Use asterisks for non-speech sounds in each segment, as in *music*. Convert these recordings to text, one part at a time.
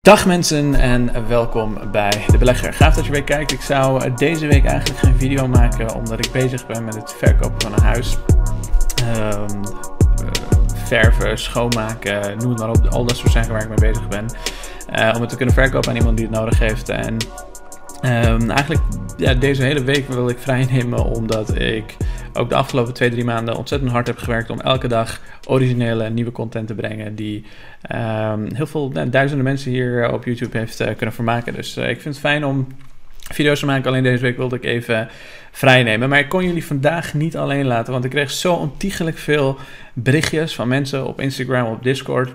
Dag mensen en welkom bij De Belegger. Gaaf dat je weer kijkt. Ik zou deze week eigenlijk geen video maken omdat ik bezig ben met het verkopen van een huis. Um, verven, schoonmaken, noem het maar op. Al dat soort zaken waar ik mee bezig ben. Uh, om het te kunnen verkopen aan iemand die het nodig heeft. En um, eigenlijk ja, deze hele week wil ik vrij nemen omdat ik ook de afgelopen twee, drie maanden ontzettend hard heb gewerkt om elke dag originele nieuwe content te brengen die um, heel veel duizenden mensen hier op YouTube heeft uh, kunnen vermaken. Dus uh, ik vind het fijn om video's te maken. Alleen deze week wilde ik even vrijnemen. Maar ik kon jullie vandaag niet alleen laten, want ik kreeg zo ontiegelijk veel berichtjes van mensen op Instagram, op Discord.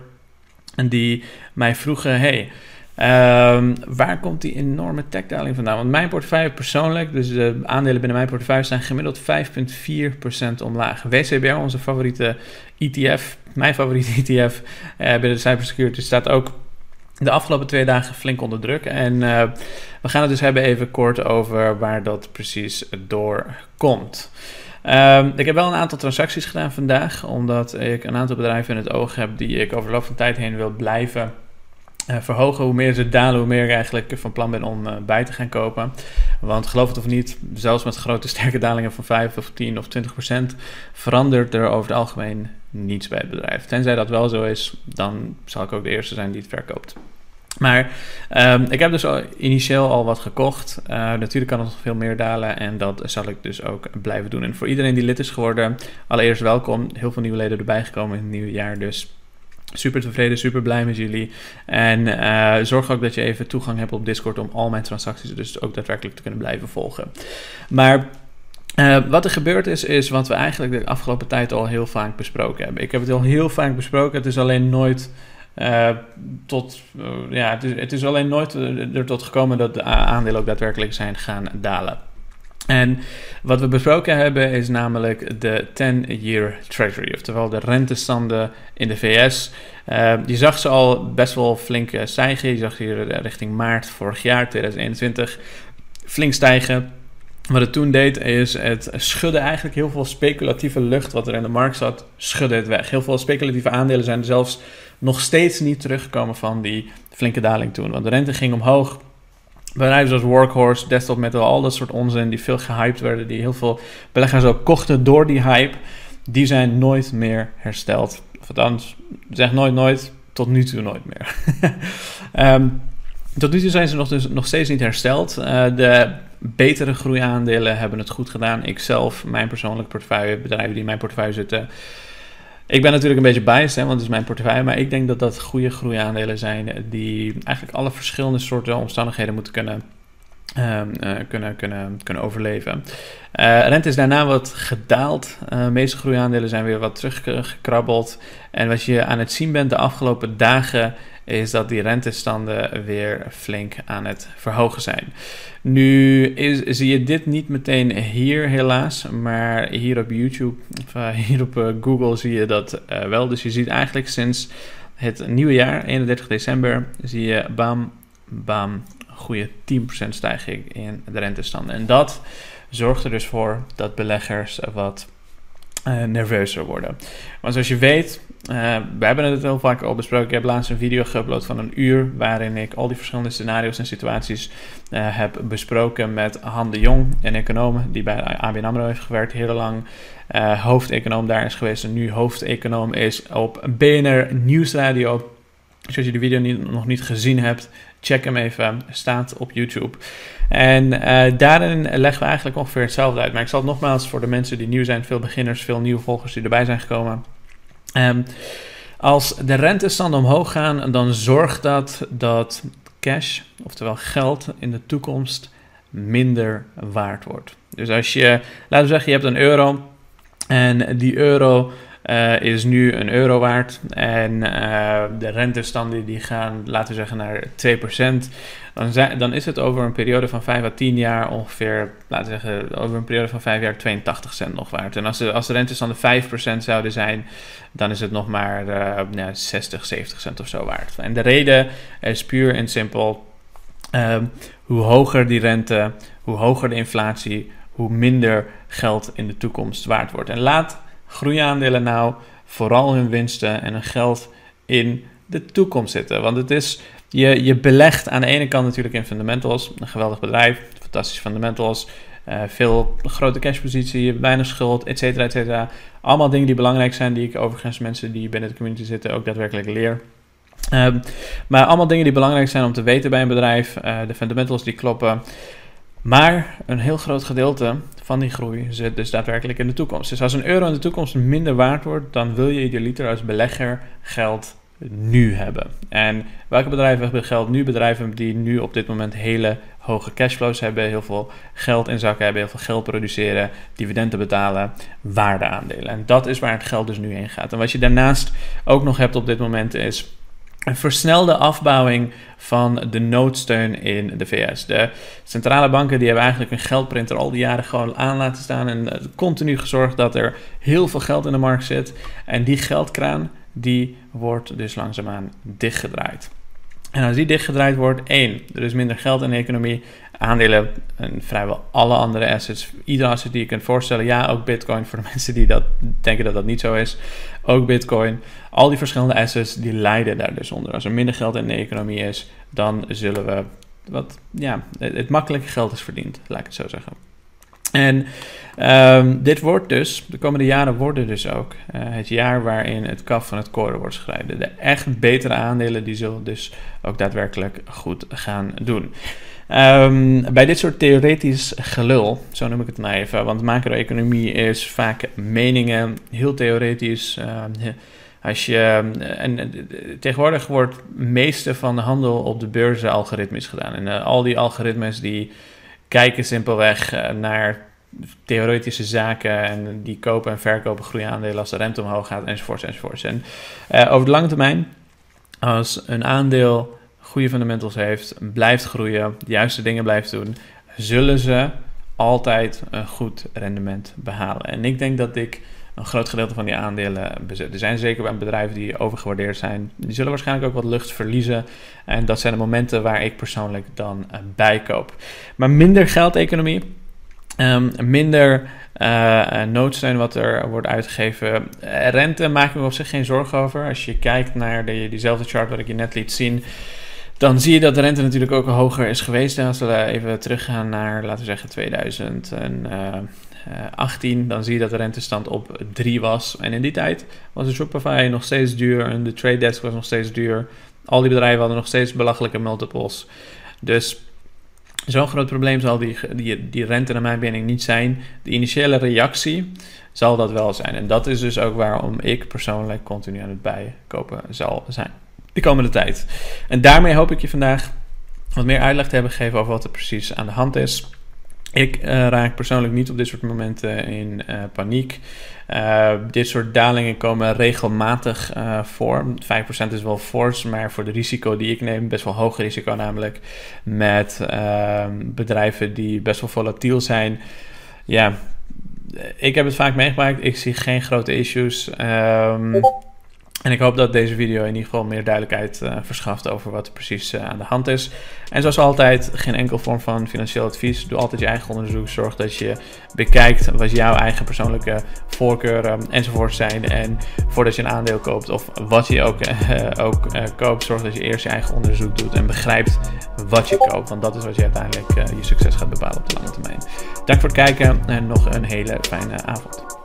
En die mij vroegen: hey, Um, waar komt die enorme techdaling vandaan? Want mijn portefeuille persoonlijk, dus de aandelen binnen mijn portefeuille, zijn gemiddeld 5,4% omlaag. WCBR, onze favoriete ETF, mijn favoriete *laughs* ETF uh, binnen de cybersecurity, staat ook de afgelopen twee dagen flink onder druk. En uh, we gaan het dus hebben even kort over waar dat precies door komt. Um, ik heb wel een aantal transacties gedaan vandaag, omdat ik een aantal bedrijven in het oog heb die ik over de loop van tijd heen wil blijven uh, verhogen. Hoe meer ze dalen, hoe meer ik eigenlijk van plan ben om uh, bij te gaan kopen. Want geloof het of niet, zelfs met grote *laughs* sterke dalingen van 5 of 10 of 20 procent, verandert er over het algemeen niets bij het bedrijf. Tenzij dat wel zo is, dan zal ik ook de eerste zijn die het verkoopt. Maar um, ik heb dus al initieel al wat gekocht. Uh, natuurlijk kan het nog veel meer dalen en dat zal ik dus ook blijven doen. En voor iedereen die lid is geworden, allereerst welkom. Heel veel nieuwe leden erbij gekomen in het nieuwe jaar, dus Super tevreden, super blij met jullie. En uh, zorg ook dat je even toegang hebt op Discord om al mijn transacties dus ook daadwerkelijk te kunnen blijven volgen. Maar uh, wat er gebeurd is, is wat we eigenlijk de afgelopen tijd al heel vaak besproken hebben. Ik heb het al heel vaak besproken, het is alleen nooit. Uh, tot, ja, het is, het is alleen nooit er tot gekomen dat de aandelen ook daadwerkelijk zijn gaan dalen. En wat we besproken hebben is namelijk de 10-year treasury, oftewel de rentestanden in de VS. Uh, eh, je zag ze al best wel flink stijgen. Je zag hier richting maart vorig jaar, 2021, flink stijgen. Wat het toen deed is het schudde eigenlijk heel veel speculatieve lucht wat er in de markt zat, schudde het weg. Heel veel speculatieve aandelen zijn zelfs nog steeds niet teruggekomen van die flinke daling toen. Want de rente ging omhoog, bedrijven zoals Workhorse, Desktop Metal, al dat soort onzin die veel gehyped werden, die heel veel beleggers ook kochten door die hype, die zijn nooit meer hersteld. Althans, zeg nooit nooit, tot nu toe nooit meer. um, *laughs* tot nu toe zijn ze nog, dus, nog steeds niet hersteld. Uh, de betere groeiaandelen hebben het goed gedaan. Ik zelf, mijn persoonlijke portefeuille, bedrijven die in mijn portefeuille zitten, ik ben natuurlijk een beetje biased, hè, want het is mijn portefeuille. Maar ik denk dat dat goede groeiaandelen zijn die eigenlijk alle verschillende soorten omstandigheden moeten kunnen, uh, kunnen, kunnen, kunnen overleven. Uh, rente is daarna wat gedaald. Uh, de meeste groeiaandelen zijn weer wat teruggekrabbeld. En wat je aan het zien bent de afgelopen dagen is dat die rentestanden weer flink aan het verhogen zijn. Nu is, zie je dit niet meteen hier helaas, maar hier op YouTube, of uh, *laughs* hier op uh, Google zie je dat uh, wel. Dus je ziet eigenlijk sinds het nieuwe jaar, 31 december, zie je bam, bam, goede 10% stijging in de rentestanden. En dat zorgt er dus voor dat beleggers wat nerveuzer worden. Want zoals je weet, uh, we hebben het heel vaak al besproken. Ik heb laatst een video geüpload van een uur. waarin ik al die verschillende scenario's en situaties uh, heb besproken met Han de Jong, een econoom die bij ABN Amro heeft gewerkt, heel lang. Uh, hoofdeconoom daar is geweest en nu hoofdeconoom is op BNR Nieuwsradio. Dus als je de video nog niet gezien hebt, check hem even. Staat op YouTube. En daarin leggen we eigenlijk ongeveer hetzelfde uit. Maar ik zal het nogmaals voor de mensen die nieuw zijn, veel beginners, veel nieuwe volgers die erbij zijn gekomen. Um, als de rentestanden omhoog gaan, dan zorgt dat dat cash, oftewel geld, in de toekomst minder waard wordt. Dus als je, laten we zeggen, je hebt een euro en die euro uh, is nu een euro waard. En uh, de rentestanden die gaan, laten we zeggen, naar 2%. Dan, dan is het over een periode van 5 à 10 jaar ongeveer, laten we zeggen, over een periode van 5 jaar 82 cent nog waard. En als de, als de rentestanden 5% zouden zijn, dan is het nog maar nou, 60, 70 cent of zo waard. En de reden is puur en simpel. hoe hoger die rente, hoe hoger de inflatie, hoe minder geld in de toekomst waard wordt. En laat groeiaandelen nou vooral hun winsten en hun geld in de toekomst zitten. Want het is, je, je belegt aan de ene kant natuurlijk in fundamentals, een geweldig bedrijf, fantastische fundamentals, uh, veel grote cashpositie, weinig schuld, et cetera, et cetera. Allemaal dingen die belangrijk zijn, die ik overigens mensen die binnen de community zitten ook daadwerkelijk leer. Um, maar allemaal dingen die belangrijk zijn om te weten bij een bedrijf, uh, de fundamentals die kloppen. Maar een heel groot gedeelte van die groei zit dus daadwerkelijk in de toekomst. Dus als een euro in de toekomst minder waard wordt, dan wil je idealiter als belegger geld nu hebben. En welke bedrijven hebben geld nu? Bedrijven die nu op dit moment hele hoge cashflows hebben, heel veel geld in zakken hebben, heel veel geld produceren, dividenden betalen, waardeaandelen. En dat is waar het geld dus nu heen gaat. En wat je daarnaast ook nog hebt op dit moment is een versnelde afbouwing van de noodsteun in de VS. De centrale banken die hebben eigenlijk een geldprinter al die jaren gewoon aan laten staan en eh, continu gezorgd dat er heel veel geld in de markt zit. En die geldkraan die wordt dus langzaamaan dichtgedraaid. En als die dichtgedraaid wordt, één, er is minder geld in de economie, aandelen en vrijwel alle andere assets, iedere asset die je kunt voorstellen, ja, ook Bitcoin voor de *laughs* mensen die dat denken dat dat niet zo is, ook Bitcoin, al die verschillende assets die lijden daar dus onder. Als er minder geld in de economie is, dan zullen we wat, ja, het makkelijke geld is verdiend, laat ik het zo zeggen. En um, dit wordt dus, de komende jaren worden dus ook uh, het jaar waarin het kaf van het koren wordt gescheiden. De echt betere aandelen die zullen dus ook daadwerkelijk goed gaan doen. Um, bij dit soort theoretisch gelul, zo noem ik het maar even, want macro-economie is vaak meningen, heel theoretisch. Uh, als je, en tegenwoordig wordt het meeste van de handel op de beurzen algoritmisch gedaan. En uh, al die algoritmes die kijken simpelweg uh, naar theoretische zaken en die kopen en verkopen groeiaandelen als de rente omhoog gaat enzovoorts enzovoorts. En uh, over de lange termijn, als een aandeel goede fundamentals heeft, blijft groeien, de juiste dingen blijft doen, zullen ze altijd een goed rendement behalen. En ik denk dat ik een groot gedeelte van die aandelen. Er zijn zeker bedrijven die overgewaardeerd zijn. Die zullen waarschijnlijk ook wat lucht verliezen. En dat zijn de momenten waar ik persoonlijk dan uh, bij koop. Maar minder geldeconomie. Um, minder uh, noodsteun wat er wordt uitgegeven. Rente maak ik me op zich geen zorgen over. Als je kijkt naar de, diezelfde chart wat ik je net liet zien dan zie je dat de rente natuurlijk ook hoger is geweest. En als we even teruggaan naar, laten we zeggen, 2018, dan zie je dat de rentestand op 3 was. En in die tijd was de Shopify nog steeds duur en de Trade Desk was nog steeds duur. Al die bedrijven hadden nog steeds belachelijke multiples. Dus zo'n groot probleem zal die, die, die rente naar mijn mening niet zijn. De initiële reactie zal dat wel zijn. En dat is dus ook waarom ik persoonlijk continu aan het bijkopen zal zijn de komende tijd. En daarmee hoop ik je vandaag wat meer uitleg te hebben gegeven over wat er precies aan de hand is. Ik uh, raak persoonlijk niet op dit soort momenten in uh, paniek. Uh, dit soort dalingen komen regelmatig voor. 5% is wel fors, maar voor de risico die ik neem, best wel hoog risico namelijk. Met ehm, bedrijven die best wel volatiel zijn. Ja, ik heb het vaak meegemaakt. Ik zie geen grote issues. Um, en ik hoop dat deze video in ieder geval meer duidelijkheid uh, verschaft over wat er precies uh, aan de hand is. En zoals altijd, geen enkel vorm van financieel advies. Doe altijd je eigen onderzoek. Zorg dat je bekijkt wat jouw eigen persoonlijke voorkeuren enzovoort zijn. En voordat je een aandeel koopt of wat je ook, uh, *laughs* ook koopt, zorg dat je eerst je eigen onderzoek doet en begrijpt wat je koopt. Want dat is wat je uiteindelijk je succes gaat bepalen op de lange termijn. Dank voor het kijken en nog een hele fijne avond.